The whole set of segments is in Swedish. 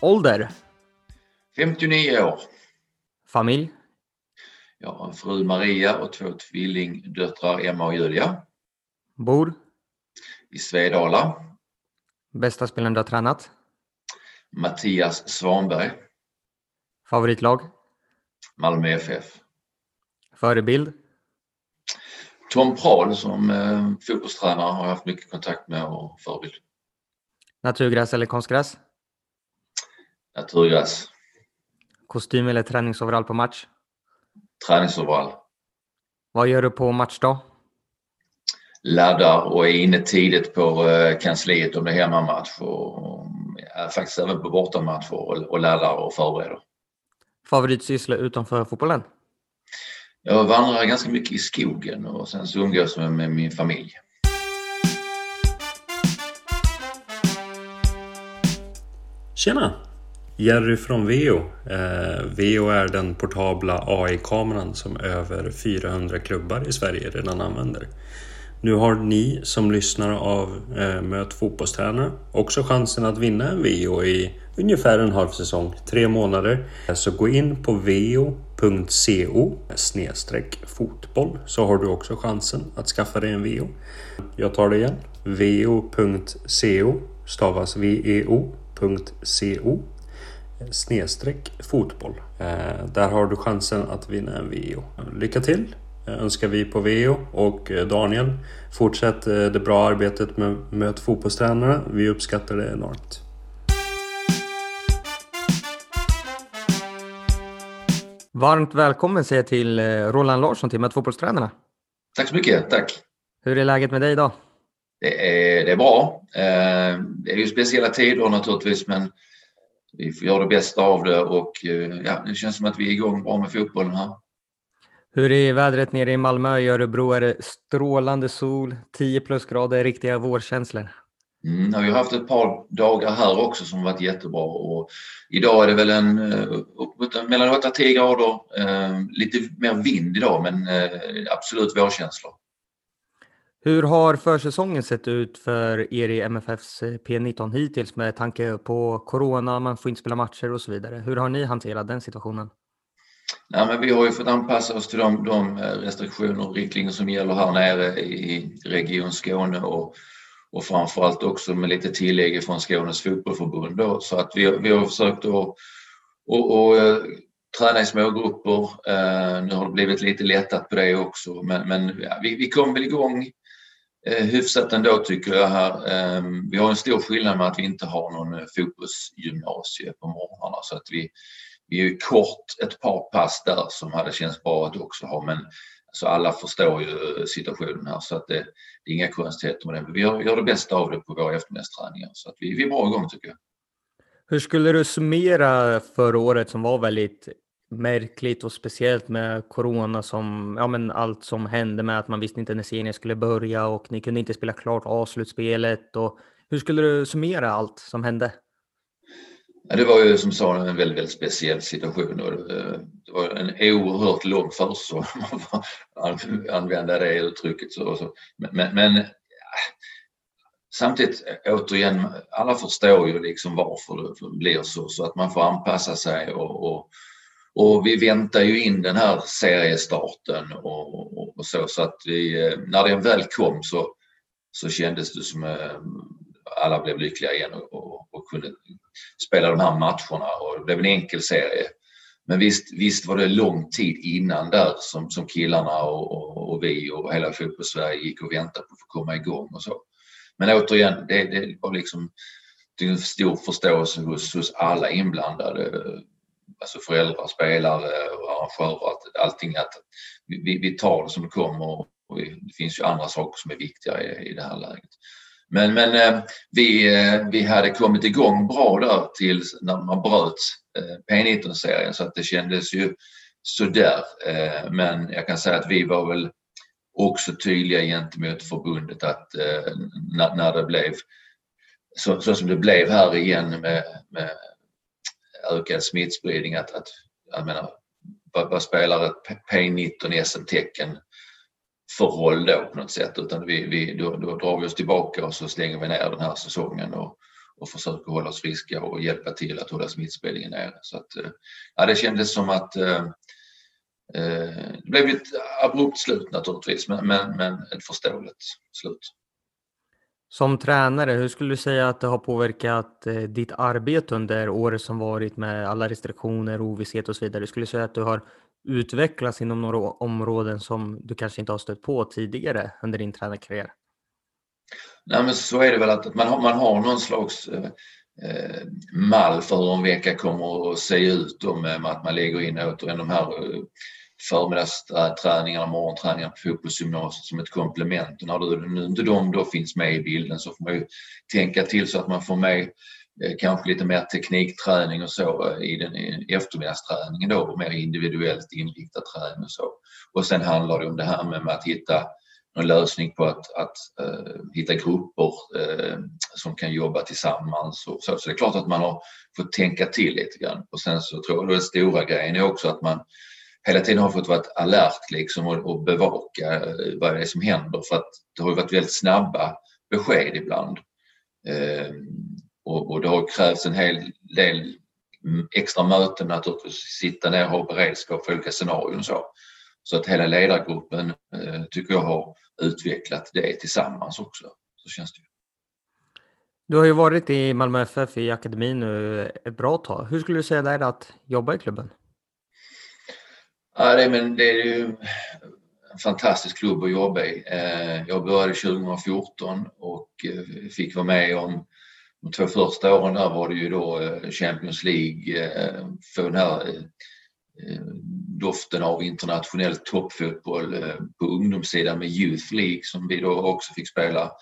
Ålder? 59 år. Familj? Jag har en fru Maria och två tvillingdöttrar Emma och Julia. Bor? I Svedala. Bästa spelaren du har tränat? Mattias Svanberg. Favoritlag? Malmö FF. Förebild? Tom Prahl som eh, fotbollstränare har jag haft mycket kontakt med och förebild. Naturgräs eller konstgräs? Naturgräs. Kostym eller träningsoverall på match? Träningsoverall. Vad gör du på matchdag? Laddar och är inne tidigt på eh, kansliet om det är hemmamatch och är faktiskt även på bortamatch och, och laddar och förbereder. Favoritsyssla utanför fotbollen? Jag vandrar ganska mycket i skogen och sen så umgås jag med min familj. Tjena! Jerry från Veo. Eh, Veo är den portabla AI-kameran som över 400 klubbar i Sverige redan använder. Nu har ni som lyssnar av eh, Möt fotbollstränare också chansen att vinna en VO i ungefär en halv säsong, tre månader. Eh, så gå in på veo.co fotboll så har du också chansen att skaffa dig en VO. Jag tar det igen. veo.co stavas veo.co snedstreck fotboll. Eh, där har du chansen att vinna en VO. Lycka till! önskar vi på VO och eh, Daniel. Fortsätt eh, det bra arbetet med Möt fotbollstränarna. Vi uppskattar det enormt. Varmt välkommen säger jag till Roland Larsson till Möt fotbollstränarna. Tack så mycket, tack. Hur är läget med dig idag? Det är, det är bra. Det är ju speciella tider naturligtvis men vi får göra det bästa av det och ja, det känns som att vi är igång bra med fotbollen här. Hur är vädret nere i Malmö? I Örebro är det strålande sol, 10 plusgrader, riktiga vårkänslor. Mm, vi har haft ett par dagar här också som varit jättebra och idag är det väl en upp, mellan 8 10 grader, eh, lite mer vind idag men eh, absolut vårkänslor. Hur har försäsongen sett ut för er i MFFs P19 hittills med tanke på corona, man får inte spela matcher och så vidare. Hur har ni hanterat den situationen? Nej, men vi har ju fått anpassa oss till de, de restriktioner och riktlinjer som gäller här nere i Region Skåne och, och framförallt också med lite tillägg från Skånes fotbollförbund. Då. Så att vi, vi har försökt att och, eh, och, träna i smågrupper. Uh, nu har det blivit lite lättat på det också men, men ja, vi, vi kom väl igång Eh, hyfsat ändå tycker jag här. Ehm, vi har en stor skillnad med att vi inte har någon eh, fotbollsgymnasie på morgnarna så att vi, vi är ju kort ett par pass där som hade känts bra att också ha men alltså alla förstår ju eh, situationen här så att det, det är inga konstigheter med det. Men vi gör, gör det bästa av det på våra eftermiddagsträningar så att vi, vi är bra igång tycker jag. Hur skulle du summera förra året som var väldigt märkligt och speciellt med corona som, ja men allt som hände med att man visste inte när serien skulle börja och ni kunde inte spela klart avslutspelet och hur skulle du summera allt som hände? Ja, det var ju som sa en väldigt, väldigt speciell situation. Och eh, det var en oerhört lång försäsong om man får använda det uttrycket. Så, Men, men samtidigt återigen, alla förstår ju liksom varför det blir så, så att man får anpassa sig och, och, och vi väntar ju in den här seriestarten och, och, och så, så att vi, eh, när den väl kom så, så kändes det som eh, alla blev lyckliga igen och, och, och, kunde spela de här matcherna och det blev en enkel serie. Men visst, visst var det lång tid innan där som, som killarna och, och, och vi och hela fotbollssverige gick och väntade på att få komma igång och så. Men återigen, det, det var liksom det är en stor förståelse hos, hos alla inblandade. Alltså föräldrar, spelare och arrangörer, att, allting att vi, vi tar det som det kommer och vi, det finns ju andra saker som är viktiga i, i det här läget. Men, men eh, vi, eh, vi hade kommit igång bra där tills när man bröt eh, P19-serien så att det kändes ju sådär. Men jag kan säga att vi var väl också tydliga gentemot förbundet att när, när det blev så, så, som det blev här igen med, med ökad smittspridning att, att jag menar, vad, vad spelar ett P19 SM-tecken för roll då på något sätt utan vi, vi, då, då drar vi oss tillbaka och så slänger vi ner den här säsongen och, och försöker hålla oss friska och hjälpa till att hålla smittspridningen nere. Så att, eh, ja, det kändes som att eh, eh, det blev ett abrupt slut naturligtvis, men, men, men ett förståeligt slut. Som tränare, hur skulle du säga att det har påverkat eh, ditt arbete under året som varit med alla restriktioner, ovisshet och så vidare? Skulle du säga att du har utvecklats inom några områden som du kanske inte har stött på tidigare under din tränarkarriär? Nej, men så är det väl att man har, man har någon slags eh, eh, mall för hur en vecka kommer att se ut då med att man lägger in återigen de här eh, förmiddagsträningarna, morgonträningarna på fotbollsgymnasiet som ett komplement. Och när du, nu inte de då finns med i bilden så får man ju tänka till så att man får med eh, kanske lite mer teknikträning och så eh, i den eftermiddagsträningen då, mer individuellt inriktad träning och så. Och sen handlar det om det här med, att hitta någon lösning på att, att uh, hitta grupper uh, som kan jobba tillsammans. Och så. så det är klart att man har fått tänka till lite grann. Och sen så tror jag att den stora grejen är också att man hela tiden har fått vara alert liksom och, och bevaka eh, vad det är som händer för att det har varit väldigt snabba besked ibland. Eh, och, och det har krävts en hel del mm, extra möten naturligtvis, sitta ner och ha beredskap för olika scenarion och så. Så att hela ledargruppen eh, tycker jag har utvecklat det tillsammans också. Så känns det ju. Du har ju varit i Malmö FF i akademin nu ett bra tag. Hur skulle du säga det är att jobba i klubben? Ja, det, men det är ju en fantastisk klubb att jobba i. Eh, jag började 2014 och eh, fick vara med om de två första åren där var det ju då eh, Champions League, få den här doften av internationell toppfotboll på ungdomssidan med Youth League som vi då också fick spela.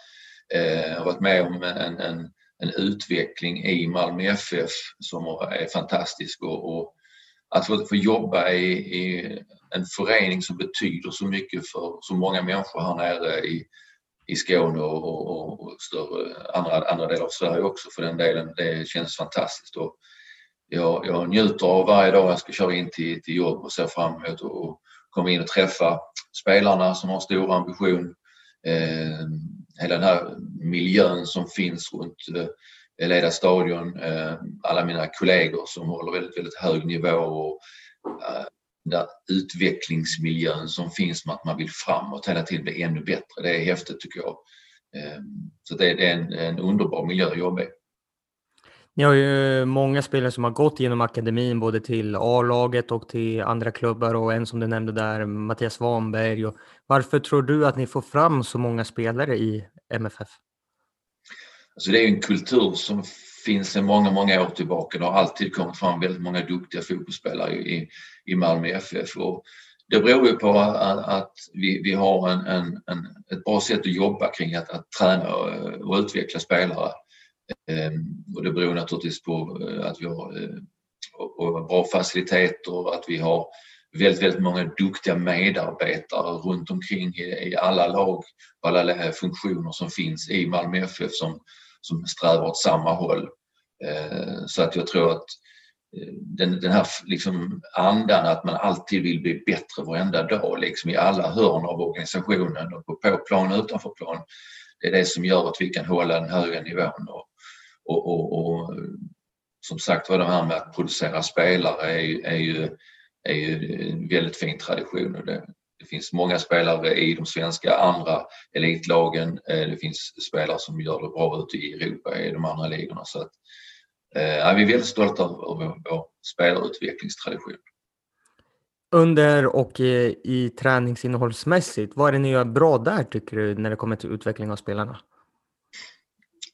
Jag har varit med om en, en, en utveckling i Malmö FF som är fantastisk och, och att få, få jobba i, i, en förening som betyder så mycket för så många människor här nere i, i Skåne och, och, och större, andra, andra delar av Sverige också för den delen. Det känns fantastiskt. Och jag, jag njuter av varje dag jag ska köra in till, till jobb och ser fram emot att komma in och träffa spelarna som har stor ambition. Eh, hela den här miljön som finns runt eh, Eh, leda stadion, eh, alla mina kollegor som håller väldigt, väldigt hög nivå och eh, den utvecklingsmiljön som finns med att man vill framåt hela tiden bli ännu bättre. Det är häftigt tycker jag. Så det är en, en underbar miljö att jobba i. Ni har ju många spelare som har gått genom akademin både till A-laget och till andra klubbar och en som du nämnde där, Mattias Svanberg. varför tror du att ni får fram så många spelare i MFF? Alltså det är en kultur som finns sedan många, många år tillbaka. Det har alltid kommit fram väldigt många duktiga fotbollsspelare i, i Malmö FF. Och det beror ju på att, att vi, vi har en, en, en, ett bra sätt att jobba kring att, att träna och, och utveckla spelare. Ehm, och det beror naturligtvis på eh, att vi har eh, och, och bra faciliteter och att vi har väldigt, väldigt många duktiga medarbetare runt omkring i, i alla lag och alla funktioner som finns i Malmö FF som, som strävar åt samma håll. Eh, så att jag tror att eh, den, den här liksom andan att man alltid vill bli bättre varenda dag liksom i alla hörn av organisationen och på, på plan och utanför plan. Det är det som gör att vi kan hålla den höga nivån. Och, och, och, och som sagt var det här med att producera spelare är, är ju är ju en väldigt fin tradition. Och det, det finns många spelare i de svenska andra elitlagen. Eh, det finns spelare som gör det bra ute i Europa i de andra ligorna. Så att, eh, vi är väldigt stolta över vår, spelarutveckligstradition. Under och i, i träningsinnehållsmässigt, vad är det ni gör bra där tycker du när det kommer till utveckling av spelarna?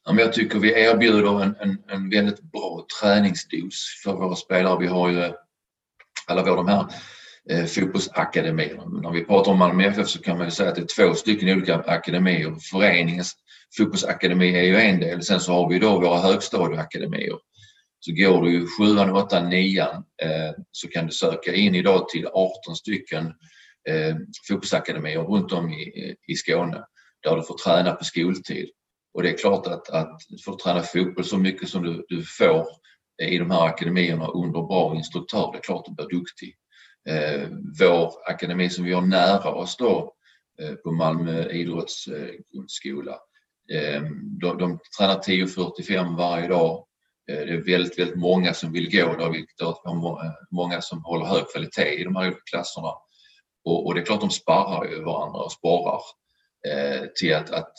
Ja, jag tycker vi erbjuder en, en, en väldigt bra träningsdos för våra spelare. Vi har ju alla våra de här eh, fotbollsakademier. När vi pratar om Malmö FF så kan man ju säga att det är två stycken olika akademier. Föreningens fotbollsakademi är ju en del. Sen så har vi då våra högstadieakademier. Så går du sjuan, åttan, nian eh, så kan du söka in idag till 18 stycken eh, fotbollsakademier runt om i, i Skåne där du får träna på skoltid. Och det är klart att, att du får träna fotboll så mycket som du, du får i de här akademierna under bra instruktör, det är klart du blir duktig. Eh, vår akademi som vi har nära oss då eh, på Malmö idrottsgrundskola, eh, eh, de, de tränar 10.45 varje dag. Eh, det är väldigt, väldigt många som vill gå då, vilket många som håller hög kvalitet i de här olika klasserna. Och, och det är klart de sparrar ju varandra och sporrar eh, till att, att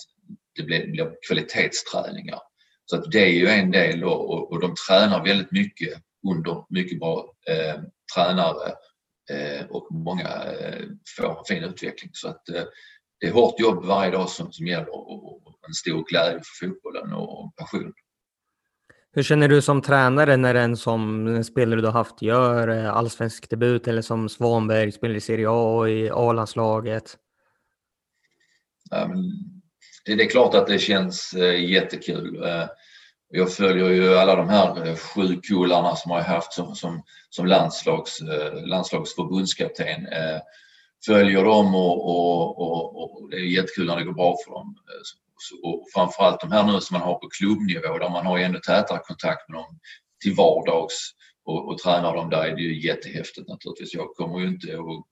det blir, blir kvalitetsträningar. Så att det är ju en del och, och de tränar väldigt mycket under mycket bra eh, tränare och många eh, får en fin utveckling. Så att eh, det är hårt jobb varje dag som, som gäller och, en stor glädje för fotbollen och passion. Hur känner du som tränare när en som spelare du har haft gör eh, allsvensk debut eller som Svanberg spelar i Serie A och i A-landslaget? Det, är klart att det känns jättekul. Jag följer ju alla de här eh, sju kullarna som jag har haft som, som, som landslags, eh, landslagsförbundskapten. Eh, följer dem och, och, och, och, det är jättekul när det går bra för dem och framförallt de här nu som man har på klubbnivå där man har ännu tätare kontakt med dem till vardags och, och tränar dem där är det ju jättehäftigt naturligtvis. Jag kommer ju inte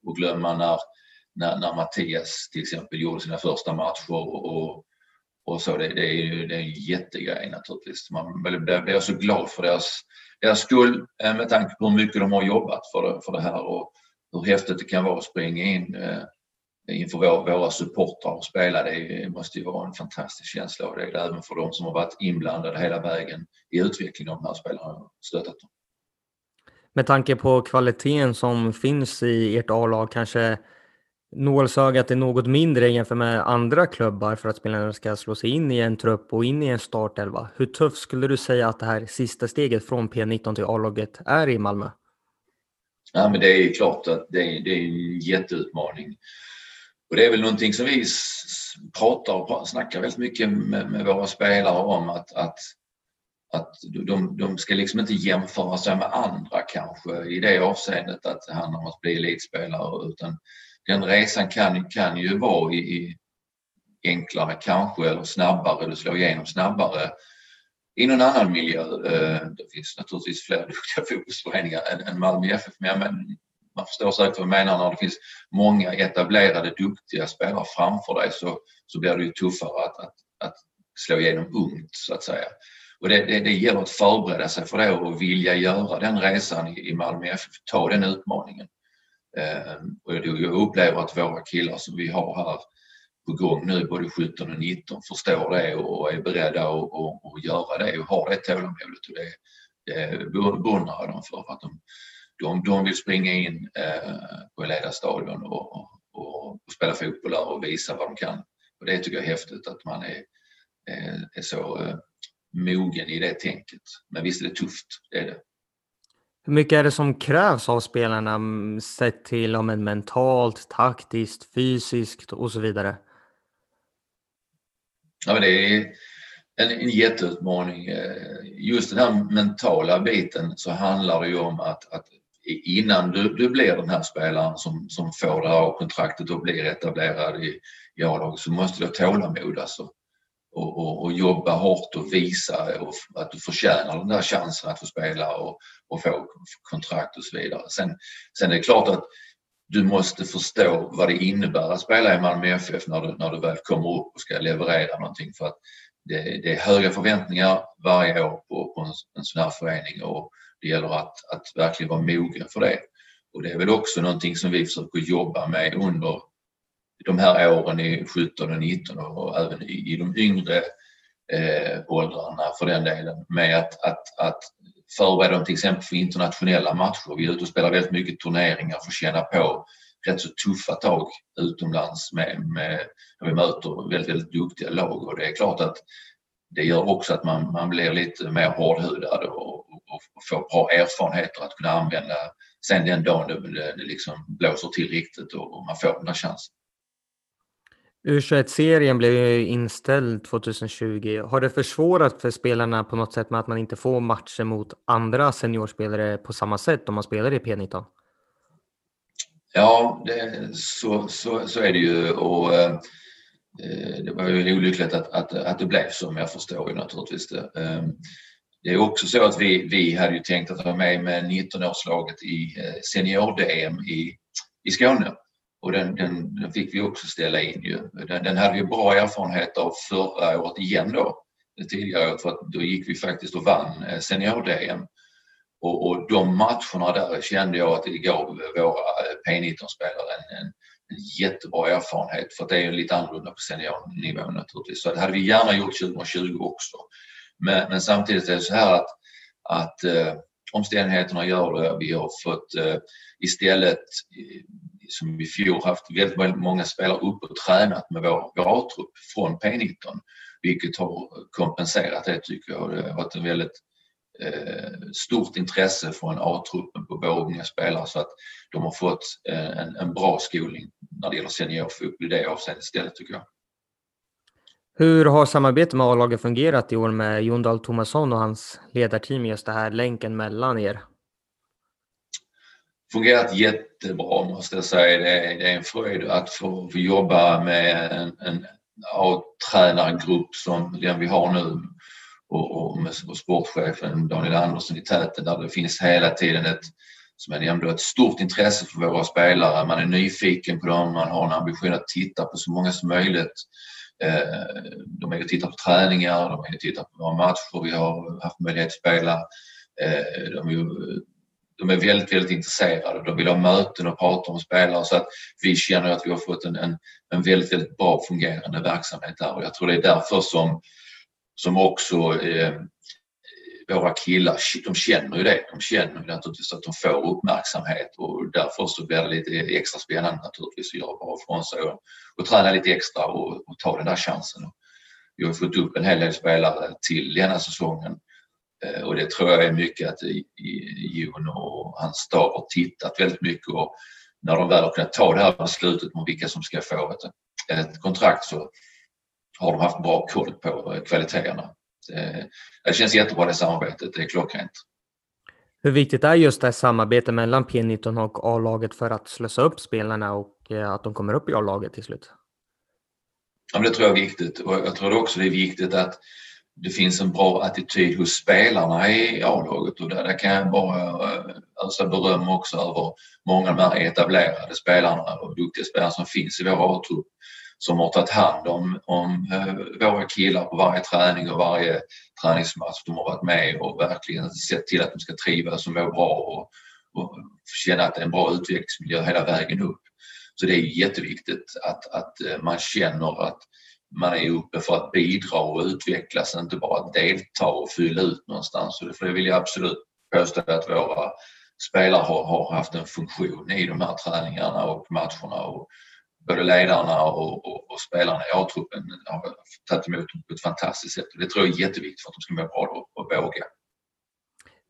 att glömma när, när, när Mattias till exempel gjorde sina första matcher och, och så. Det, det, är ju det är en jättegrej naturligtvis. Man blir så glad för deras, deras skull eh, med tanke på hur mycket de har jobbat för det, för det här och hur häftigt det kan vara att springa in eh, inför vår, våra supportrar och spela. Det måste ju vara en fantastisk känsla och det är det även för de som har varit inblandade hela vägen i utvecklingen av de här spelarna och stöttat dem. Med tanke på kvaliteten som finns i ert A-lag, kanske nålsögat är något mindre jämfört med andra klubbar för att spelarna ska slå sig in i en trupp och in i en startelva. Hur tufft skulle du säga att det här sista steget från P19 till A-laget är i Malmö? Ja, men det är klart att det är, det är en jätteutmaning. Och det är väl någonting som vi pratar och snackar väldigt mycket med, med våra spelare om att, att, att de, de ska liksom inte jämföra sig med andra kanske i det avseendet att det handlar om att bli elitspelare utan den resan kan, kan ju vara i, i enklare kanske eller snabbare, du slår igenom snabbare i någon annan miljö. Eh, det finns naturligtvis fler duktiga fotbollsföreningar än Malmö FF men man förstår säkert vad jag menar när det finns många etablerade duktiga spelare framför dig så, så blir det ju tuffare att, att, att slå igenom ungt så att säga. Och det, det, det gäller att förbereda sig för det och vilja göra den resan i, i Malmö FF, ta den utmaningen. Ehm, och jag upplever att våra killar som vi har här på gång nu, både 17 och 19, förstår det och är beredda att och, och göra det och har det tålamodet. Och det, det beundrar jag dem för, för att de, de, de vill springa in eh, på ledarstadion och, och, och, spela fotboll där och visa vad de kan. Och det tycker jag är häftigt att man är, är, är så eh, mogen i det tänket. Men visst är det tufft, det är det. Hur mycket är det som krävs av spelarna sett till om en mentalt, taktiskt, fysiskt och så vidare? Ja, men det är en, en jätteutmaning. Eh, just den här mentala biten så handlar det ju om att, att innan du, du blir den här spelaren som, som får det här kontraktet och blir etablerad i, i A-laget så måste du ha tålamod alltså. Och, och, och, jobba hårt och visa och att du förtjänar den där chansen att få spela och, och få kontrakt och så vidare. Sen, sen är det klart att du måste förstå vad det innebär att spela i Malmö FF när du, när du väl kommer upp och ska leverera någonting. För att det, det är höga förväntningar varje år på, på en, en sån här förening och det gäller att, att verkligen vara mogen för det. Och det är väl också någonting som vi försöker jobba med under de här åren i 17 och 19 och även i, i de yngre eh, åldrarna för den delen med att, att, att förbereda dem till exempel för internationella matcher. Vi är ute och spelar väldigt mycket turneringar för att känna på rätt så tuffa tag utomlands med, med, när vi möter väldigt, väldigt duktiga lag och det är klart att det gör också att man, man blir lite mer hårdhudad och, och, och får bra erfarenheter att kunna använda sen den dagen det, det liksom blåser till riktigt och, och man får den där chansen. U21-serien blev ju inställd 2020. Har det försvårat för spelarna på något sätt med att man inte får matcher mot andra seniorspelare på samma sätt om man spelar i P19? Ja, det, så, så, så är det ju. Och, eh, det var ju olyckligt att, att, att det blev så, men jag förstår ju naturligtvis det. Eh, det är också så att vi, vi hade ju tänkt att vara med med 19-årslaget i eh, senior-DM i, i Skåne och den, den, den, fick vi också ställa in ju. Den, den hade vi bra erfarenhet av förra året igen då. Det tidigare året för att då gick vi faktiskt och vann eh, senior-DM. Och, och de matcherna där kände jag att det gav våra eh, P19-spelare en, en, en, jättebra erfarenhet för att det är ju lite annorlunda på seniornivå naturligtvis. Så det hade vi gärna gjort 2020 också. Men, men samtidigt är det så här att, att eh, omständigheterna gör det. Vi har fått eh, istället eh, som i fjol haft väldigt många spelare upp och tränat med vår, A-trupp från P19 vilket har kompenserat det tycker jag. Det har varit en väldigt eh, stort intresse från A-truppen på våra unga spelare så att de har fått eh, en, en bra skolning när det gäller seniorfotboll i det avseendet istället tycker jag. Hur har samarbetet med A-laget fungerat i år med Jon Dahl Tomasson och hans ledarteam just det här länken mellan er? Fungerat jättebra måste jag säga. Det är, det är en fröjd att få, få jobba med en, en A-tränargrupp som den vi har nu och, och med och sportchefen Daniel Andersson i täten där det finns hela tiden ett, som jag nämnde, ett stort intresse för våra spelare. Man är nyfiken på dem, man har en ambition att titta på så många som möjligt. Eh, de är och tittar på träningar, de är och tittar på våra matcher vi har haft möjlighet att spela. Eh, de är, de är väldigt, väldigt intresserade. De vill ha möten och prata om spelare så att vi känner att vi har fått en, en, en väldigt, väldigt bra fungerande verksamhet där och jag tror det är därför som, som också eh, våra killar, de känner ju det. De känner ju naturligtvis att de får uppmärksamhet och därför så blir det lite extra spännande naturligtvis att göra bra från sig och, och träna lite extra och, och ta den där chansen. Vi har fått upp en hel del spelare till denna säsongen eh, och det tror jag är mycket att Jon och hans stab har tittat väldigt mycket och när de väl har kunnat ta det här beslutet om vilka som ska få ett, ett kontrakt så har de haft bra koll på kvaliteterna. Det, det känns jättebra det samarbetet, det är klockrent. Hur viktigt är just det här samarbetet mellan P19 och A-laget för att slösa upp spelarna och eh, att de kommer upp i A-laget till slut? Ja, det tror jag är viktigt och jag tror också det är viktigt att det finns en bra attityd hos spelarna i A-laget och där, där kan jag bara eh, ösa beröm också över många av de här etablerade spelarna och duktiga spelare som finns i vår A-trupp som har tagit hand om, om eh, våra killar på varje träning och varje träningsmatch. De har varit med och verkligen sett till att de ska trivas och må bra och, och känna att det är en bra utvecklingsmiljö hela vägen upp. Så det är jätteviktigt att, att eh, man känner att man är uppe för att bidra och utvecklas, inte bara att delta och fylla ut någonstans. Så det vill jag absolut påstå att våra spelare har, har haft en funktion i de här träningarna och matcherna. Och både ledarna och, och, och spelarna i A-truppen har tagit emot dem på ett fantastiskt sätt. Och det tror jag är jätteviktigt för att de ska må bra och, och våga.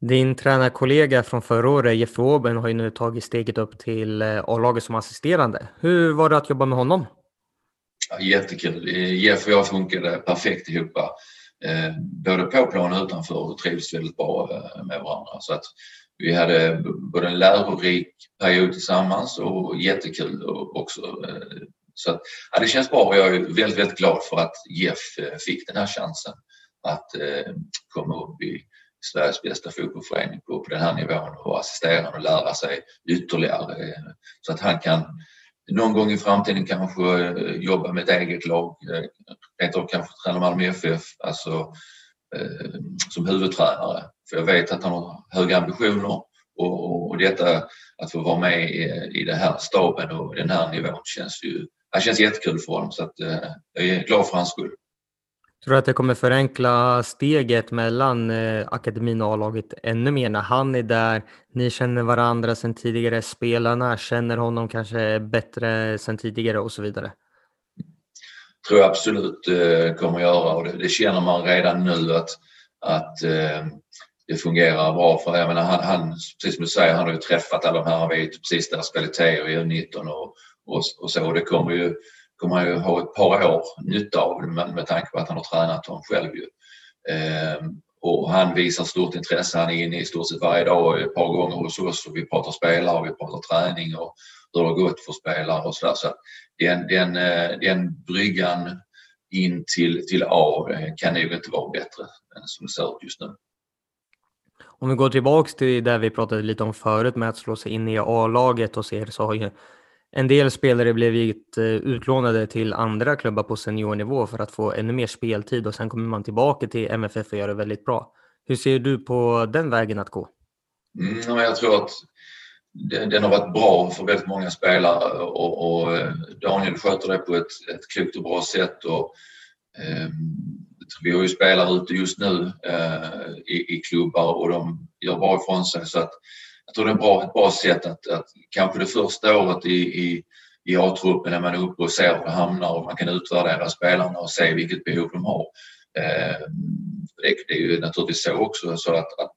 Din tränarkollega från förra året, Jeff Åben, har ju nu tagit steget upp till eh, A-laget som assisterande. Hur var det att jobba med honom? Jättekul. Eh, Jeff och jag funkade perfekt ihop. Eh, både på plan och utanför och trivs väldigt bra eh, med varandra. Så att vi hade både en lärorik period tillsammans och jättekul också. Eh, så att, ja, det känns bra och jag är väldigt, väldigt glad för att Jeff fick den här chansen att eh, komma upp i Sveriges bästa fotbollsförening på, på den här nivån och assistera och lära sig ytterligare så att han kan någon gång i framtiden kanske eh, jobba med ett eget lag. Eh, Rent av kanske träna Malmö FF, alltså eh, som huvudtränare. För jag vet att han har höga ambitioner och, och, och detta att få vara med i, i den här staben och den här nivån känns ju det känns jättekul för honom så att, eh, jag är glad för hans skull. Tror du att det kommer förenkla steget mellan eh, akademin och A-laget ännu mer när han är där? Ni känner varandra sedan tidigare, spelarna känner honom kanske bättre sedan tidigare och så vidare tror jag absolut eh, kommer att göra och det, det, känner man redan nu att, att eh, det fungerar bra för jag menar, han, han, precis som du säger, han har ju träffat alla de här, han vet precis deras kvaliteter i U19 och, och, och så. Och det kommer ju, kommer han ju ha ett par år nytta av med, med tanke på att han har tränat dem själv ju. Eh, och han visar stort intresse. Han är inne i stort sett varje dag ett par gånger hos oss och vi pratar spelare och vi pratar träning och hur det har gått för spelare och sådär. Så den, den, eh, den bryggan in till, till A kan nog inte vara bättre än som det ser ut just nu. Om vi går tillbaks till det vi pratade lite om förut med att slå sig in i A-laget och ser så har ju en del spelare blivit eh, utlånade till andra klubbar på seniornivå för att få ännu mer speltid och sen kommer man tillbaka till MFF och gör det väldigt bra. Hur ser du på den vägen att gå? Mm, jag tror att den har varit bra för väldigt många spelare och, och eh, Daniel sköter det på ett, ett klokt och bra sätt. Och, eh, vi har ju spelare ute just nu eh, i, i klubbar och de gör bra ifrån sig. Så att, jag tror det är bra, ett bra sätt att, att kanske det första året i, i, i A-truppen när man är uppe och ser hur det hamnar och man kan utvärdera spelarna och se vilket behov de har. Eh, det, det är ju naturligtvis så också så att, att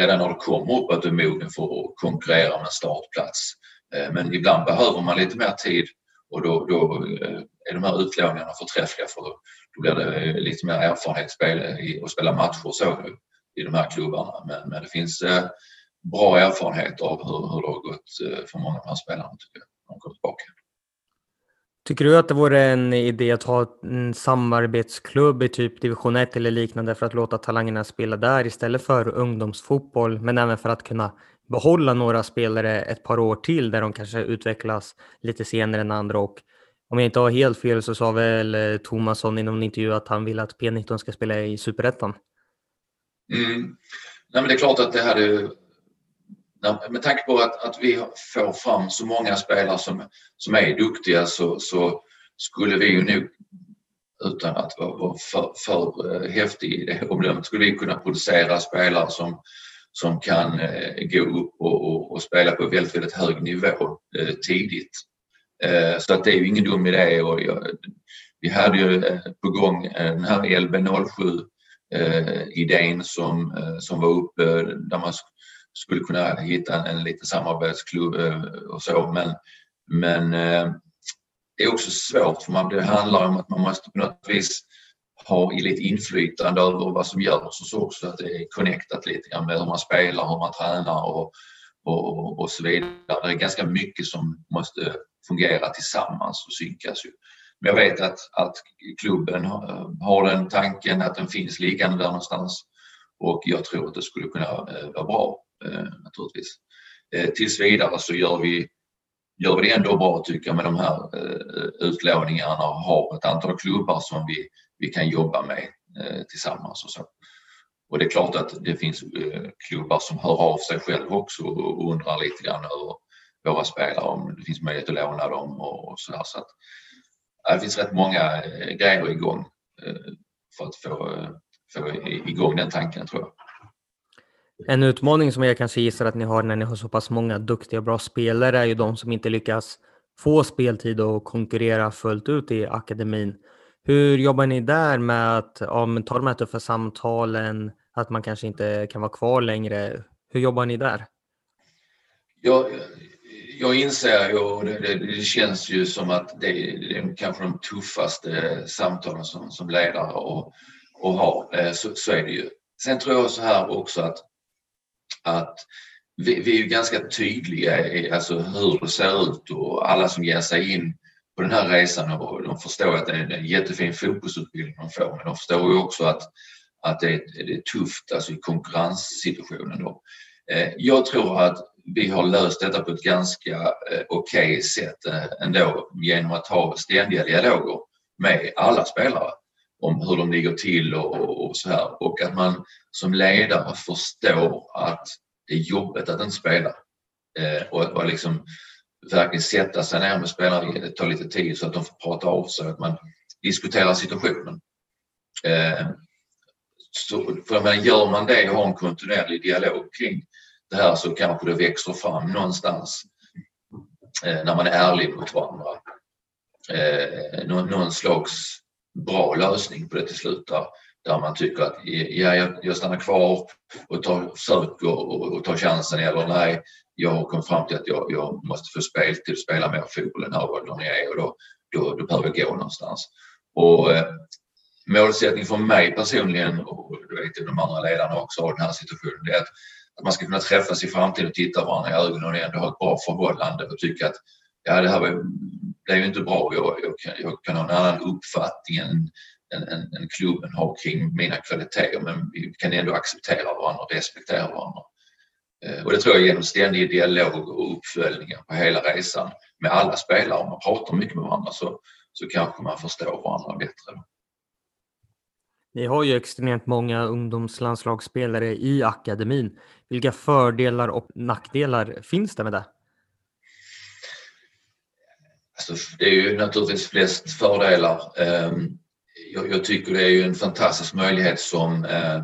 redan när du kommer upp att du är mogen för att konkurrera med en startplats. Eh, men ibland behöver man lite mer tid och då, då eh, är de här utlåningarna förträffliga för då, då blir det eh, lite mer erfarenhet i att spela matcher och så i de här klubbarna. Men, men det finns eh, bra erfarenhet av hur, hur det har gått för många av de här spelarna tycker jag, när de kommer tillbaka. Tycker du att det vore en idé att ha en samarbetsklubb i typ division 1 eller liknande för att låta talangerna spela där istället för ungdomsfotboll, men även för att kunna behålla några spelare ett par år till där de kanske utvecklas lite senare än andra och om jag inte har helt fel så sa väl eh, Tomasson i någon intervju att han vill att P19 ska spela i Superettan. Mm. Nej, men det är klart att det hade med tanke på att, att vi får fram så många spelare som, som är duktiga så, så skulle vi ju nog utan att vara för, för eh, häftig i det omdömet skulle vi kunna producera spelare som, som kan eh, gå upp och, och, och, spela på väldigt, väldigt hög nivå eh, tidigt. Eh, så att det är ju ingen dum idé. Och jag, vi hade ju eh, på gång den här LB07 eh, idén som, som var uppe där man skulle kunna hitta en, en liten samarbetsklubb eh, och så. Men, men eh, det är också svårt för man, det handlar om att man måste på något vis ha lite inflytande över vad som görs och så också att det är connectat lite grann med hur man spelar, hur man tränar och, och, och så vidare. Det är ganska mycket som måste fungera tillsammans och synkas. Ju. Men jag vet att, att klubben har, har den tanken att den finns liggande där någonstans och jag tror att det skulle kunna eh, vara bra. Eh, naturligtvis. Eh, tills vidare så gör vi, gör vi det ändå bra tycker jag med de här eh, utlåningarna och har ett antal klubbar som vi, vi kan jobba med eh, tillsammans och så. Och det är klart att det finns eh, klubbar som hör av sig själv också och undrar lite grann över våra spelare om det finns möjlighet att låna dem och sådär. Så att, det finns rätt många eh, grejer igång för att få, få igång den tanken tror jag. En utmaning som jag kanske gissar att ni har när ni har så pass många duktiga och bra spelare är ju de som inte lyckas få speltid och konkurrera fullt ut i akademin. Hur jobbar ni där med att ja, ta de här tuffa samtalen, att man kanske inte kan vara kvar längre? Hur jobbar ni där? Jag, jag inser ju, och det, det, känns ju som att det, det är kanske de tuffaste samtalen som, som ledare och, och har. Eh, så, så är det ju. Sen tror jag så här också att att vi, vi, är ganska tydliga i alltså hur det ser ut och alla som ger sig in på den här resan och de förstår att det är en jättefin fokusutbildning de får men de förstår ju också att, att det, är, det är tufft alltså i konkurrenssituationen. Då. Eh, jag tror att vi har löst detta på ett ganska eh, okej okay sätt eh, ändå genom att ha ständiga dialoger med alla spelare om hur de ligger till och, och, så här. Och att man som ledare förstår att det är jobbigt att inte spela. Eh, och, och liksom verkligen sätta sig ner med spelarna, det tar lite tid så att de får prata av sig, att man diskuterar situationen. Eh, så, för men gör man det och har en kontinuerlig dialog kring det här så kanske det växer fram någonstans eh, när man är ärlig mot varandra. Eh, någon, någon slags bra lösning på det till slut där, där man tycker att ja, jag, jag stannar kvar och tar, försöker och, och tar chansen eller nej, jag har kommit fram till att jag, jag måste få speltid och spela mer fotboll än här åldern jag är och då, då, då behöver jag gå någonstans. Och eh, målsättning för mig personligen och du vet de andra ledarna också av den här situationen det är att, att man ska kunna träffas i framtiden och titta varandra i ögonen och ändå ha ett bra förhållande och tycka att ja, det här var det är ju inte bra. Jag, jag, kan, jag kan ha en annan uppfattning än, än, än, än klubben har kring mina kvaliteter men vi kan ändå acceptera varandra och respektera varandra. Eh, och det tror jag genom ständig dialog och uppföljningar på hela resan med alla spelare. Om man pratar mycket med varandra så, så kanske man förstår varandra bättre. Ni har ju extremt många ungdomslandslagsspelare i akademin. Vilka fördelar och nackdelar finns det med det? Alltså, det är ju naturligtvis flest fördelar. Ehm, jag, jag, tycker det är ju en fantastisk möjlighet som eh,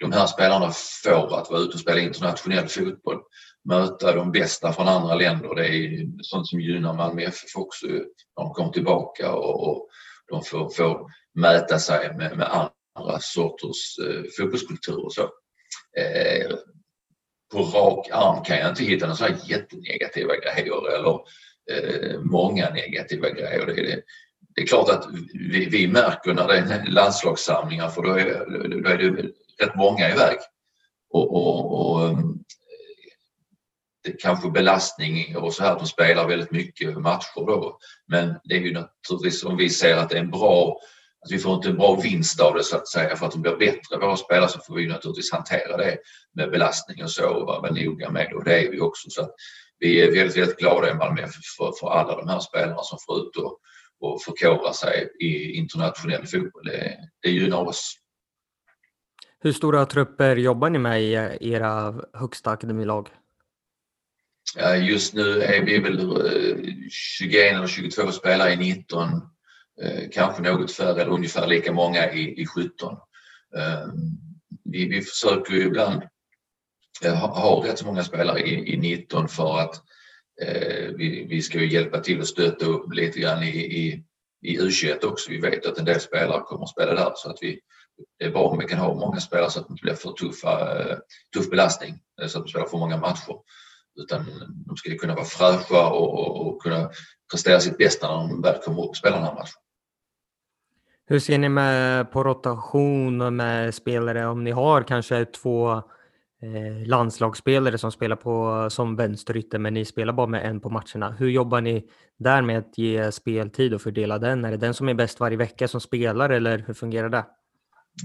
de här spelarna får att vara ute och spela internationell fotboll. Möta de bästa från andra länder. Det är sånt som gynnar Malmö FF också när de kommer tillbaka och, och de får, får mäta sig med, med andra sorters eh, fotbollskultur och så. Eh, på rak arm kan jag inte hitta några jättenegativa grejer eller Eh, många negativa grejer. Det, det, det är klart att vi, vi märker när det är landslagssamlingar för då är, då är det rätt många iväg. Och, och, och eh, det kanske belastning och så här att de spelar väldigt mycket matcher då. Men det är ju naturligtvis om vi ser att det är en bra att vi får inte en bra vinst av det så att säga för att de blir bättre våra spelare så får vi naturligtvis hantera det med belastning och så och vara noga med det och det är vi också. Så att vi är väldigt, väldigt glada i Malmö för, för alla de här spelarna som får ut och, och förkovra sig i internationell fotboll. Det, det gynnar oss. Hur stora trupper jobbar ni med i era högsta akademilag? Just nu är vi väl 21 eller 22 spelare i 19, eh, kanske något färre eller ungefär lika många i, i 17. Ehm, vi, vi försöker ju ibland Eh, har rätt så många spelare i, i 19 för att eh, vi, vi ska ju hjälpa till och stötta upp lite grann i, i, i U21 också. Vi vet att en del spelare kommer att spela där så att vi, det är bra om vi kan ha många spelare så att det inte blir för tuffa, eh, tuff belastning eh, så att de spelar för många matcher. Utan de ska kunna vara fräscha och, och, och kunna prestera sitt bästa när de väl kommer upp och spelar den här matchen. Hur ser ni med på rotation med spelare om ni har kanske två eh, landslagsspelare som spelar på som vänsterytter men ni spelar bara med en på matcherna. Hur jobbar ni där med att ge speltid och fördela den? Är det den som är bäst varje vecka som spelar eller hur fungerar det?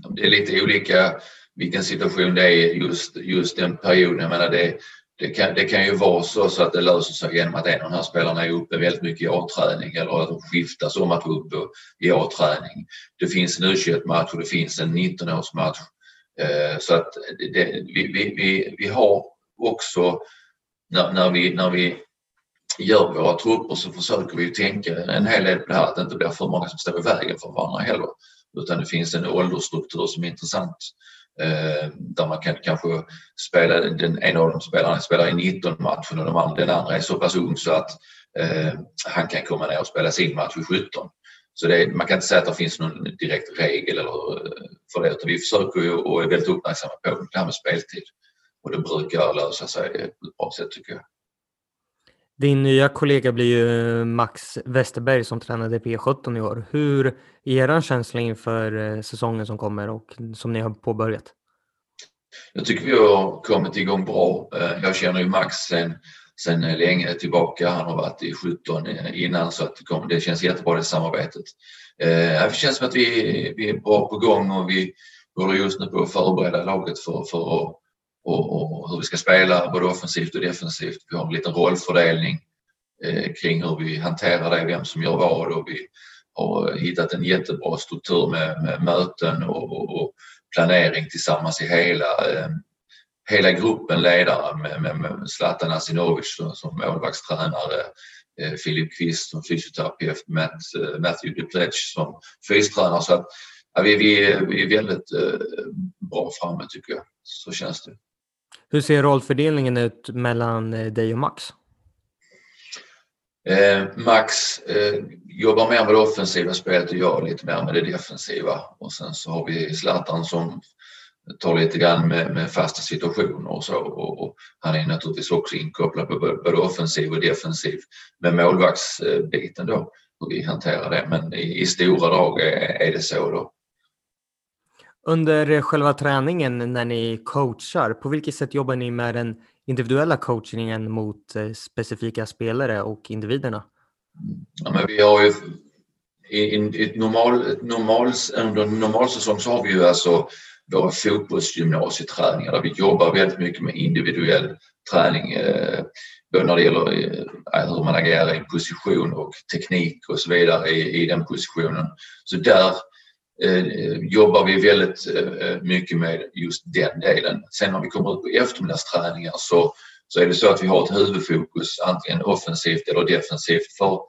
Det är lite olika vilken situation det är just, just den perioden. Jag menar det, det, kan, det kan ju vara så, så att det löser sig genom att en av de här spelarna är uppe väldigt mycket i A-träning eller att de skiftas om att vara uppe i A-träning. Det finns en U21-match och det finns en 19-årsmatch. Eh, så att det, vi, vi, vi, vi har också när, när, vi, när vi gör våra trupper så försöker vi tänka en hel del på det här att det inte blir för många som står i vägen för varandra heller. Utan det finns en åldersstruktur som är intressant eh, där man kan kanske spela, den, ena av de spelarna spelar i 19 matchen och andra, den andra är så pass ung så att eh, han kan komma ner och spela sin match i 17. Så det, man kan inte säga att det finns någon direkt regel eller, eh, för det utan vi försöker ju och är väldigt uppmärksamma på det här med speltid. Och det brukar lösa sig på ett bra sätt tycker jag. Din nya kollega blir ju Max Westerberg som tränade P17 i år. Hur är er känsla inför eh, säsongen som kommer och som ni har påbörjat? Jag tycker vi har kommit igång bra. Eh, jag känner ju Max sen, sen eh, länge tillbaka. Han har varit i 17 eh, innan så att det, kom, det känns jättebra det samarbetet. Eh, det känns som att vi, vi är bra på gång och vi håller just nu på att förbereda laget för, för att och, och, hur vi ska spela både offensivt och defensivt. Vi har en liten rollfördelning eh, kring hur vi hanterar det, vem som gör vad och vi har hittat en jättebra struktur med, med möten och, och, och, planering tillsammans i hela, eh, hela gruppen ledare med, med, med Zlatan Asinovic som, målvaktstränare, eh, Filip Kvist som fysioterapeut, Matt, eh, Matthew DePledge som fystränare. Så att, ja, vi, vi, vi är väldigt eh, bra framme tycker jag. Så känns det. Hur ser rollfördelningen ut mellan eh, dig och Max? Eh, Max eh, jobbar mer med det offensiva spelet och jag lite mer med det defensiva. Och sen så har vi Zlatan som tar lite grann med, med fasta situationer och så. Och, och han är naturligtvis också inkopplad på både offensiv och defensiv med målvaktsbiten då, hur vi hanterar det. Men i, i stora drag är, är det så då. Under själva träningen när ni coachar, på vilket sätt jobbar ni med den individuella coachningen mot eh, specifika spelare och individerna? Ja, men vi har ju i, i, i normal, normal, under normalsäsong så har vi ju alltså våra fotbollsgymnasieträningar där vi jobbar väldigt mycket med individuell träning. Eh, både när det gäller eh, hur man agerar i en position och teknik och så vidare i, i den positionen. Så där eh, jobbar vi väldigt eh, mycket med just den delen. Sen när vi kommer ut på eftermiddagsträningar så, så är det så att vi har ett huvudfokus antingen offensivt eller defensivt för,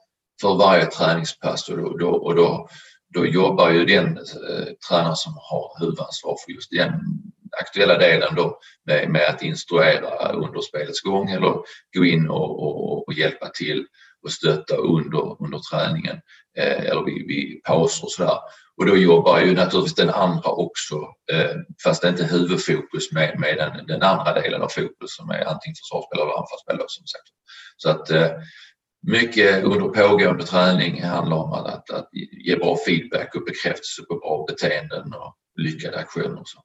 för varje träningspass och då, då, och då, då jobbar ju den eh, tränare som har huvudansvar för just den aktuella delen då med, med att instruera under spelets gång eller gå in och, och, och hjälpa till och stötta under, under träningen eh, eller vid, vid pauser och sådär. Och då jobbar ju naturligtvis den andra också, eh, fast det är inte huvudfokus med, med den, den andra delen av fokus som är antingen försvarsspel eller anfallsspel. Som sagt. Så att eh, mycket under pågående träning handlar om att, att, att ge bra feedback och bekräftelse på bra beteenden och lyckade aktioner. Och så.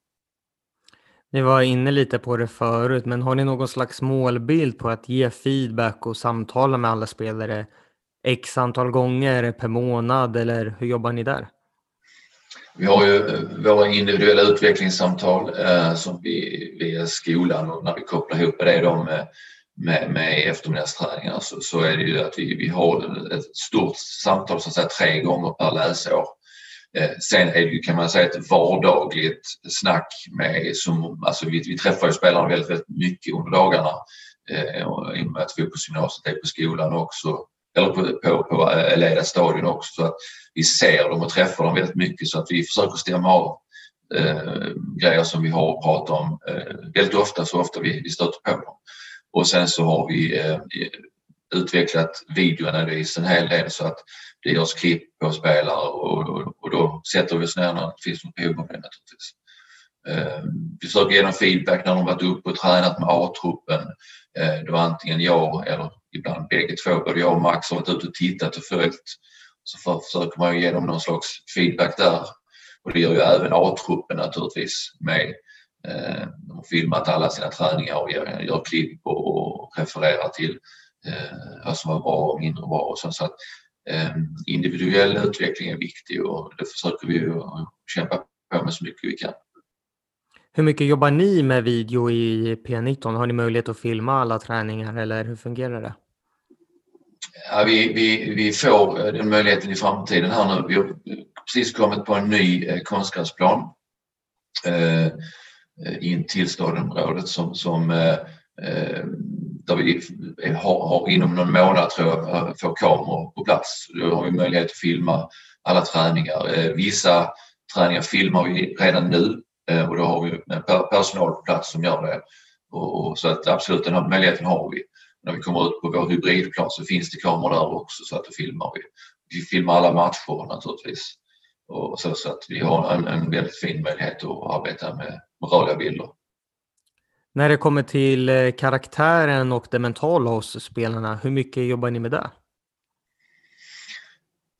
Ni var inne lite på det förut, men har ni någon slags målbild på att ge feedback och samtala med alla spelare x antal gånger per månad eller hur jobbar ni där? Vi har ju eh, våra individuella utvecklingssamtal eh, som vi via skolan och när vi kopplar ihop det då med, med, med eftermiddagsträningar så, alltså, så är det ju att vi, vi har ett stort samtal så att säga tre gånger per läsår. Eh, sen är det ju kan man säga ett vardagligt snack med som, alltså vi, vi träffar ju spelarna väldigt, väldigt mycket under dagarna. Eh, i och med att fotbollsgymnasiet är på skolan också eller på, på, på eh, Leda stadion också så att vi ser dem och träffar dem väldigt mycket. Så att vi försöker stämma av eh, grejer som vi har att prata om eh, väldigt ofta så ofta vi, vi stöter på dem. Och sen så har vi eh, utvecklat videoanalys en hel del så att det görs klipp på spelare och, och, och då sätter vi oss ner när det finns något behov av det naturligtvis. Eh, vi försöker ge dem feedback när de varit uppe och tränat med A-truppen. Eh, det var antingen jag eller ibland bägge två, både jag och Max har varit ute och tittat och följt. Så för, försöker man ju ge dem någon slags feedback där. Och det gör ju även A-truppen naturligtvis med. Eh, de har filmat alla sina träningar och gör, gör klipp och, och refererar till eh, vad som var bra och mindre bra. Och så, så att, eh, individuell utveckling är viktig och det försöker vi kämpa på med så mycket vi kan. Hur mycket jobbar ni med video i P19? Har ni möjlighet att filma alla träningar eller hur fungerar det? Ja, vi, vi, vi får den möjligheten i framtiden här nu. Vi har precis kommit på en ny konstgräsplan Eh, in till stadområdet som, som eh, eh där vi har, har inom någon månad tror jag eh, får kameror på plats. Då har vi möjlighet att filma alla träningar. Eh, vissa träningar filmar vi redan nu eh, och då har vi personal på plats som gör det. Och, så att absolut, den här möjligheten har vi. När vi kommer ut på vår hybridplan så finns det kameror där också så att då filmar vi. Vi filmar alla matcher naturligtvis. Och så, så att vi har en, en väldigt fin möjlighet att arbeta med, rörliga bilder. När det kommer till eh, karaktären och det mentala hos spelarna, hur mycket jobbar ni med det?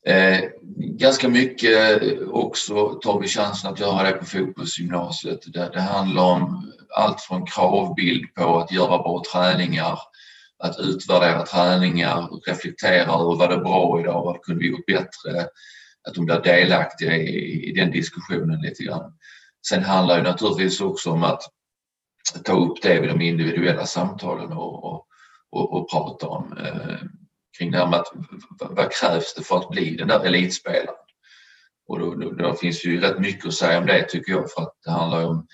Eh, ganska mycket också tar vi chansen att göra det på fotbollsgymnasiet. Det, det handlar om allt från kravbild på att göra bra träningar, att utvärdera träningar, reflektera över vad det är bra idag, vad kunde vi gjort bättre? Att de blir delaktiga i, i den diskussionen lite grann. Sen handlar det naturligtvis också om att ta upp det vid de individuella samtalen och, och, och, och prata om eh, kring det här med att vad krävs det för att bli den där elitspelaren? Och då, då, då, finns ju rätt mycket att säga om det tycker jag för att det handlar om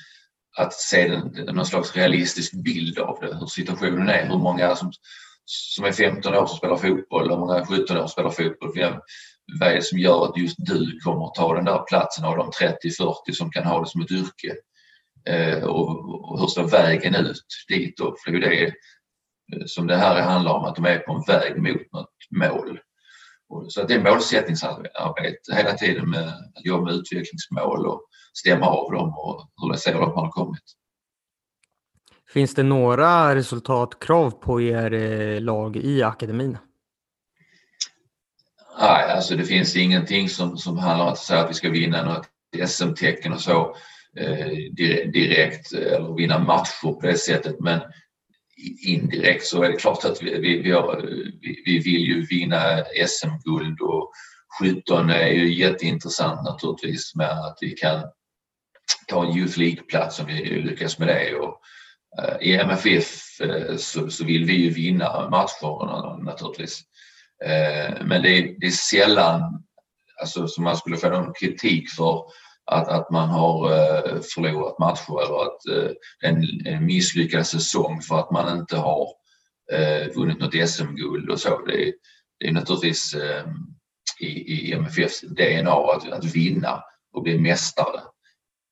att se den, någon slags realistisk bild av det, hur situationen är, hur många som, som är 15 år som spelar fotboll, hur många 17 år som spelar fotboll. Vad är det som gör att just du kommer att ta den där platsen av de 30-40 som kan ha det som ett yrke? Eh, och, hur ser vägen ut dit då? För det är det eh, som det här handlar om, att de är på en väg mot något mål. Så att det är målsättningsarbete hela tiden med att jobba med utvecklingsmål och stämma av dem och hur det ser ut att man har kommit. Finns det några resultatkrav på er eh, lag i akademin? Nej, alltså det finns ingenting som, som handlar om att säga att vi ska vinna något SM-tecken och så. Eh, direkt eh, eller vinna matcher på det sättet men indirekt så är det klart att vi, vi, vi, har, vi vill ju vinna SM-guld och 17 är ju jätteintressant naturligtvis med att vi kan ta en Youth League-plats om vi lyckas med det. Och, eh, I MFF eh, så, så, vill vi ju vinna matcherna naturligtvis. Eh, men det är, det är sällan alltså, som man skulle få någon kritik för att, att man har eh, förlorat matcher eller att eh, en, en misslyckad säsong för att man inte har vunnit något SM-guld och så. Det är, det är naturligtvis i, i MFFs DNA att, att vinna och bli mästare.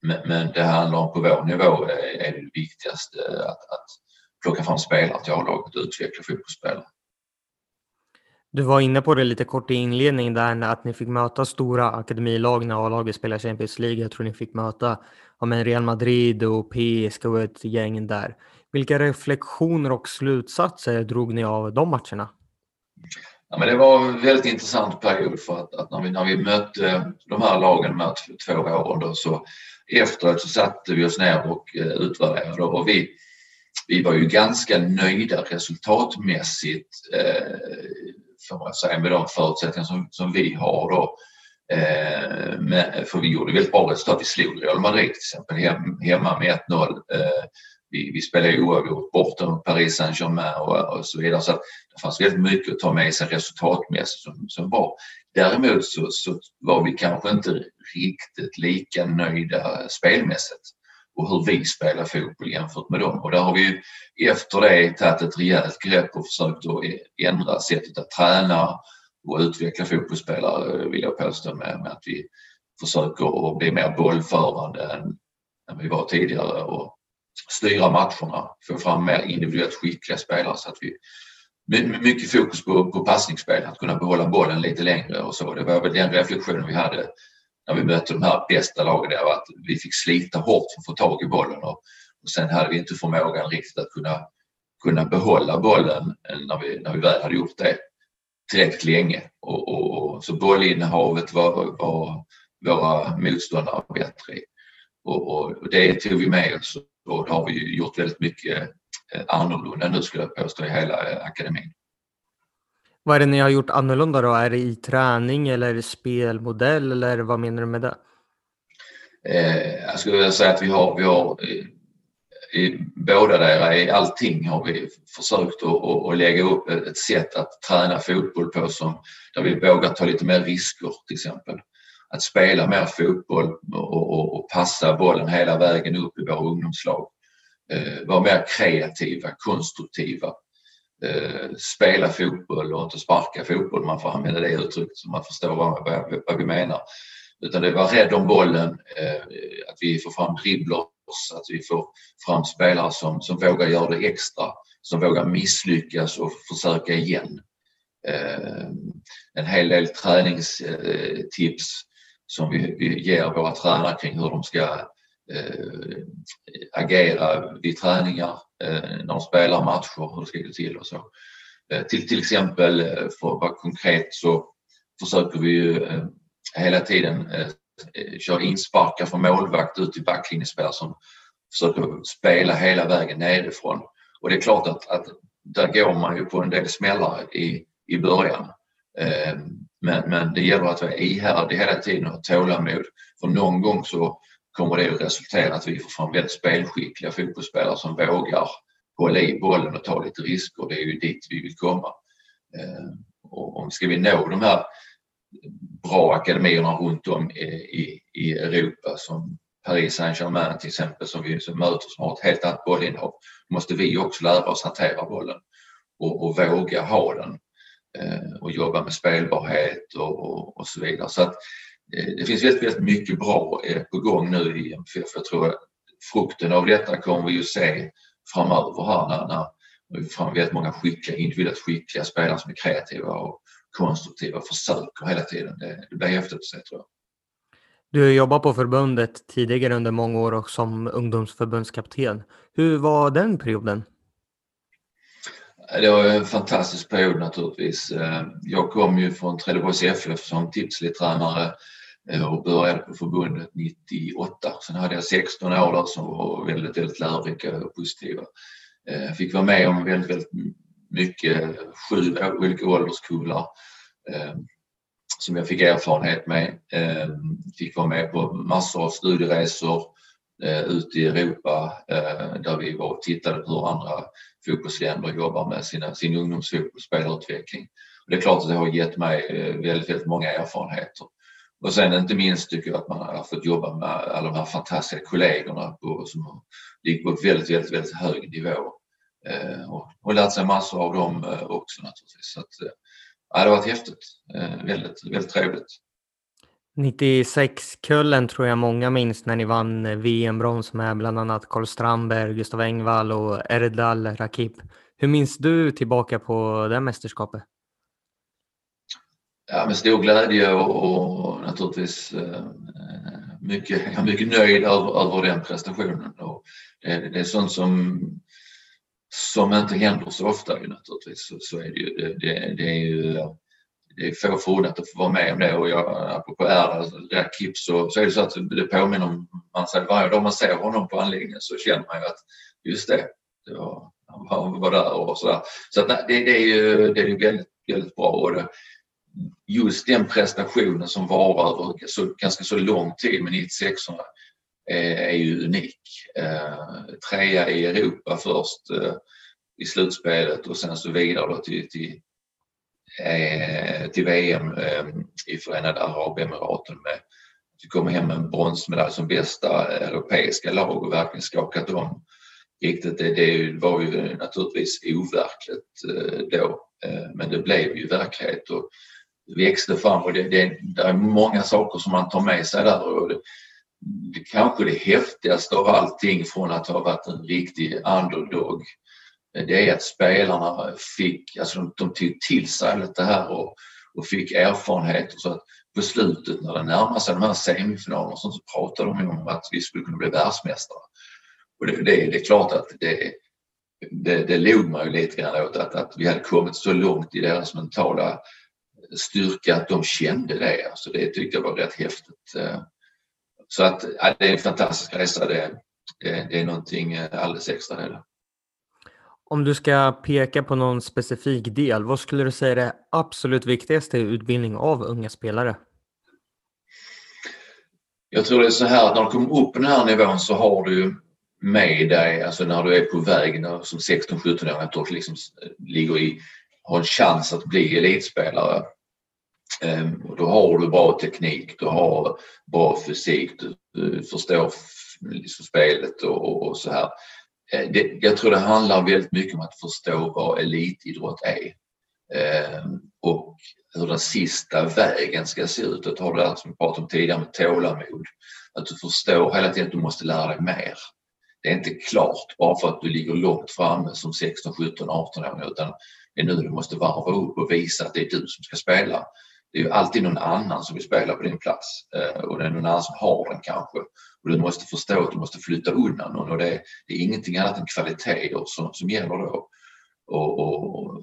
Men, men det handlar om på vår nivå är, är det viktigaste att, att plocka fram spelare till A-laget och utveckla fotbollsspelare. Du var inne på det lite kort i inledningen där att ni fick möta stora akademilag när A-laget spelar Champions League. Jag tror ni fick möta ja, men Real Madrid och PSG och ett gäng där. Vilka reflektioner och slutsatser drog ni av de matcherna? Ja, men det var en väldigt intressant period för att, att, när, vi, när vi mötte de här lagen de här två åren då, så efteråt så satte vi oss ner och eh, utvärderade och vi, vi var ju ganska nöjda resultatmässigt eh, får man säga med de förutsättningar som, som vi har då. Eh, med, för vi gjorde väldigt bra resultat. Vi slog Real Madrid till exempel hem, hemma med 1-0. Eh, vi, vi spelade oavgjort borta mot Paris Saint-Germain och, och, så vidare. Så det fanns väldigt mycket att ta med sig resultatmässigt som, som var. Däremot så, så var vi kanske inte riktigt lika nöjda spelmässigt och hur vi spelar fotboll jämfört med dem. Och där har vi efter det tagit ett rejält grepp och försökt att ändra sättet att träna och utveckla fotbollsspelare vill jag påstå med, med att vi försöker att bli mer bollförande än, än vi var tidigare och styra matcherna, få fram mer individuellt skickliga spelare så att vi mycket fokus på, på passningsspel, att kunna behålla bollen lite längre och så. Det var väl den reflektionen vi hade när vi mötte de här bästa lagen där att vi fick slita hårt för att få tag i bollen och, och sen hade vi inte förmågan riktigt att kunna, kunna behålla bollen när vi, när vi väl hade gjort det tillräckligt länge. Och, och, och, så bollinnehavet var, var våra motståndare bättre i. Och, och, det tog vi med oss och det har vi gjort väldigt mycket eh, annorlunda nu skulle jag påstå i hela eh, akademin. Vad är det ni har gjort annorlunda då? Är det i träning eller spelmodell eller vad menar du med det? Eh, jag skulle vilja säga att vi har, vi har i, i båda där, i allting har vi försökt att, att, lägga upp ett sätt att träna fotboll på som där vi vågar ta lite mer risker till exempel. Att spela mer fotboll och, och, och passa bollen hela vägen upp i våra ungdomslag. Eh, vara mer kreativa, konstruktiva Eh, spela fotboll och inte sparka fotboll, man får använda det uttrycket så man förstår vad, vad, vad vi menar. Utan det var rädd om bollen, eh, att vi får fram dribblers, att vi får fram spelare som, som vågar göra det extra, som vågar misslyckas och försöka igen. Eh, en hel del träningstips eh, som vi, vi ger våra tränare kring hur de ska eh, agera vid träningar, Eh, när de spelar matcher, hur det ska gå till och så. Eh, till, till exempel, eh, för att vara konkret, så försöker vi ju hela tiden köra insparkar från målvakt ut till backlinjespelare som försöker spela hela vägen nerifrån. Och det är klart att, att där går man ju på en del smällar i, i början. Men, men det gäller att vara ihärdig hela tiden och ha tålamod. För någon gång så kommer det att resultera att vi får fram väldigt spelskickliga fotbollsspelare som vågar hålla i bollen och ta lite risker. Det är ju dit vi vill komma. Eh, och om ska vi nå de här bra akademierna runt om i, i Europa som Paris Saint-Germain till exempel som vi som möter som har ett helt annat bollinnehav måste vi också lära oss hantera bollen och, och våga ha den eh, och jobba med spelbarhet och, och, och så vidare. Så att Eh, det finns väldigt, väldigt mycket bra eh, på gång nu i MFF. Jag tror att frukten av detta kommer vi ju se framöver här när, när vi får fram väldigt många skickliga, individuellt skickliga spelare som är kreativa och konstruktiva och försöker hela tiden. Det, det blir häftigt att se tror jag. Du har jobbat på förbundet tidigare under många år och som ungdomsförbundskapten. Hur var den perioden? Det var en fantastisk period naturligtvis. Eh, jag kom ju från Trelleborgs FF som tipslitränare eh, och började på förbundet 98. Sen hade jag 16 år där som var väldigt, väldigt lärorika och positiva. Jag fick vara med om väldigt, väldigt mycket, sju olika ålderskullar som jag fick erfarenhet med. Fick vara med på massor av studieresor ute i Europa där vi var och tittade på hur andra fotbollsländer jobbar med sina, sin ungdomsfotboll, spelutveckling. Och det är klart att det har gett mig eh, väldigt, väldigt många erfarenheter. Och sen inte minst tycker jag att man har fått jobba med alla de här fantastiska kollegorna på, som ligger på väldigt, väldigt, väldigt hög nivå. Eh, och, och lärt sig massor av dem eh, också naturligtvis. Så att, eh, det har varit häftigt. Eh, väldigt, väldigt trevligt. 96-kullen tror jag många minns när ni vann eh, VM-brons med bland annat Carl Strandberg, Gustav Engvall och Erdal Rakip. Hur minns du tillbaka på det mästerskapet? Ja, med stor glädje och, och naturligtvis eh, mycket, jag är mycket nöjd över, över den prestationen. Och det, det är sånt som, som inte händer så ofta ju naturligtvis. Så, så är det ju. Det, det, det är ju det är få förunnat att få vara med om det och jag, apropå Erdal, alltså, det klipp så, så är det så att det påminner om, man säger varje dag man ser honom på anläggningen så känner man ju att just det, det var, han var där och sådär. Så att, det, det, är ju, det är ju väldigt, väldigt bra och det, just den prestationen som varar över så, ganska så lång tid med 96 är, är ju unik. Eh, trea i Europa först eh, i slutspelet och sen så vidare då till, till, Eh, till VM eh, i Förenade Arabemiraten med att komma hem med en bronsmedalj som bästa europeiska lag och verkligen skakat om riktigt. Det, det var ju naturligtvis overkligt eh, då men det blev ju verklighet. Och, växte fram och det, det, det, är många saker som man tar med sig där. Och det, det, kanske det häftigaste av allting från att ha varit en riktig underdog det är att spelarna fick, alltså de, de tog till sig allt det här och, och fick erfarenheter så att på slutet när det närmade sig de här semifinalerna så pratade de om att vi skulle kunna bli världsmästare. Och det, det, det är klart att det, det, det log man ju lite grann åt att, att vi hade kommit så långt i deras mentala styrka att de kände det. Alltså det tyckte jag var rätt häftigt. Så att ja, det är en fantastisk resa. Det, det, det är någonting eh, alldeles extra. Det. Om du ska peka på någon specifik del, vad skulle du säga är det absolut viktigaste i utbildning av unga spelare? Jag tror det är så här att när du kommer upp på den här nivån så har du med dig, alltså när du är på väg som 16-17-åring, att du liksom ligger i, har en chans att bli elitspelare Um, då har du bra teknik, du har bra fysik, du, förstår liksom spelet och, och, så här. Eh, det, jag tror det handlar väldigt mycket om att förstå vad elitidrott är ehm, och hur den sista vägen ska se ut. Att ha det där som vi pratade om tidigare med tålamod. Att du förstår hela tiden att du måste lära dig mer. Det är inte klart bara för att du ligger långt framme som 16, 17, 18 år utan det är nu du måste varva upp och visa att det är du som ska spela det är ju alltid någon annan som vill spela på din plats eh, och det är någon annan som har den kanske. Och du måste förstå att du måste flytta undan någon och det, det är ingenting annat än kvaliteter som, som gäller då. Och, och,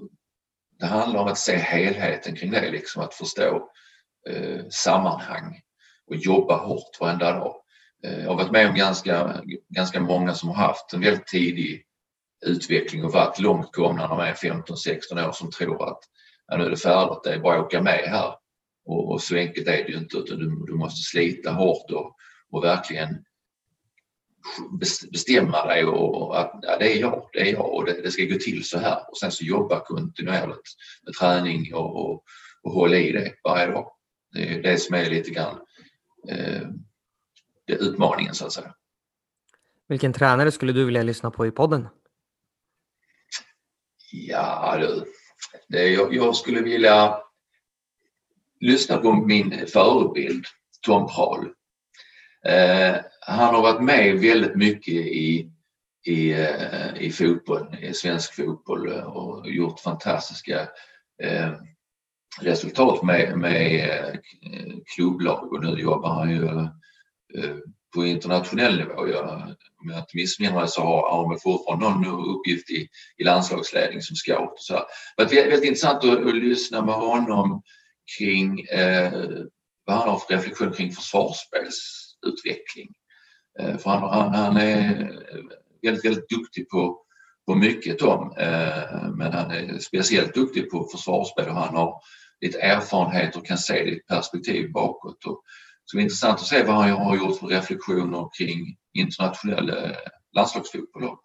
det handlar om att se helheten kring det, liksom att förstå eh, sammanhang och jobba hårt varenda dag. Eh, jag har varit med om ganska, ganska många som har haft en väldigt tidig utveckling och varit långt gångna när de är 15-16 år som tror att ja, nu är det färdigt, det är bara att åka med här. Och, och så enkelt är det ju inte utan du, du måste slita hårt och, och verkligen bestämma dig och att ja, det är jag, det är jag och det, det, ska gå till så här och sen så jobba kontinuerligt med träning och, och, och hålla i det varje dag. Det är det som är lite grann eh, det utmaningen så att säga. Vilken tränare skulle du vilja lyssna på i podden? Ja du, det, jag, jag skulle vilja lyssna på min förebild Tom Prahl. Eh, han har varit med väldigt mycket i, i, eh, i fotboll, i svensk fotboll eh, och gjort fantastiska eh, resultat med, med klubblag och nu jobbar han ju eh, på internationell nivå. Jag, om jag inte missminner mig så har Arme fortfarande någon uppgift i, i landslagsledning som scout. Så det är väldigt intressant att, att lyssna med honom kring eh, vad han har för reflektion kring försvarsspels. Eh, för han, han, han, är eh, väldigt, väldigt duktig på, på mycket om, eh, men han är speciellt duktig på försvarsspel och han har lite erfarenhet och kan se det i perspektiv bakåt. Och det är intressant att se vad han har gjort för reflektioner kring internationell eh, landslagsfotboll. Då.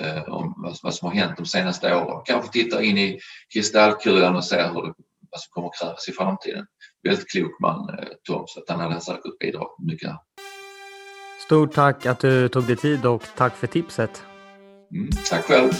Eh, om vad, som har hänt de senaste åren. Kanske titta in i kristallkulan och se hur det, vad som kommer krävas i framtiden. Väldigt klok man eh, Tom, så att han hade säkert bidragit mycket. Stort tack att du tog dig tid och tack för tipset. Mm, tack själv.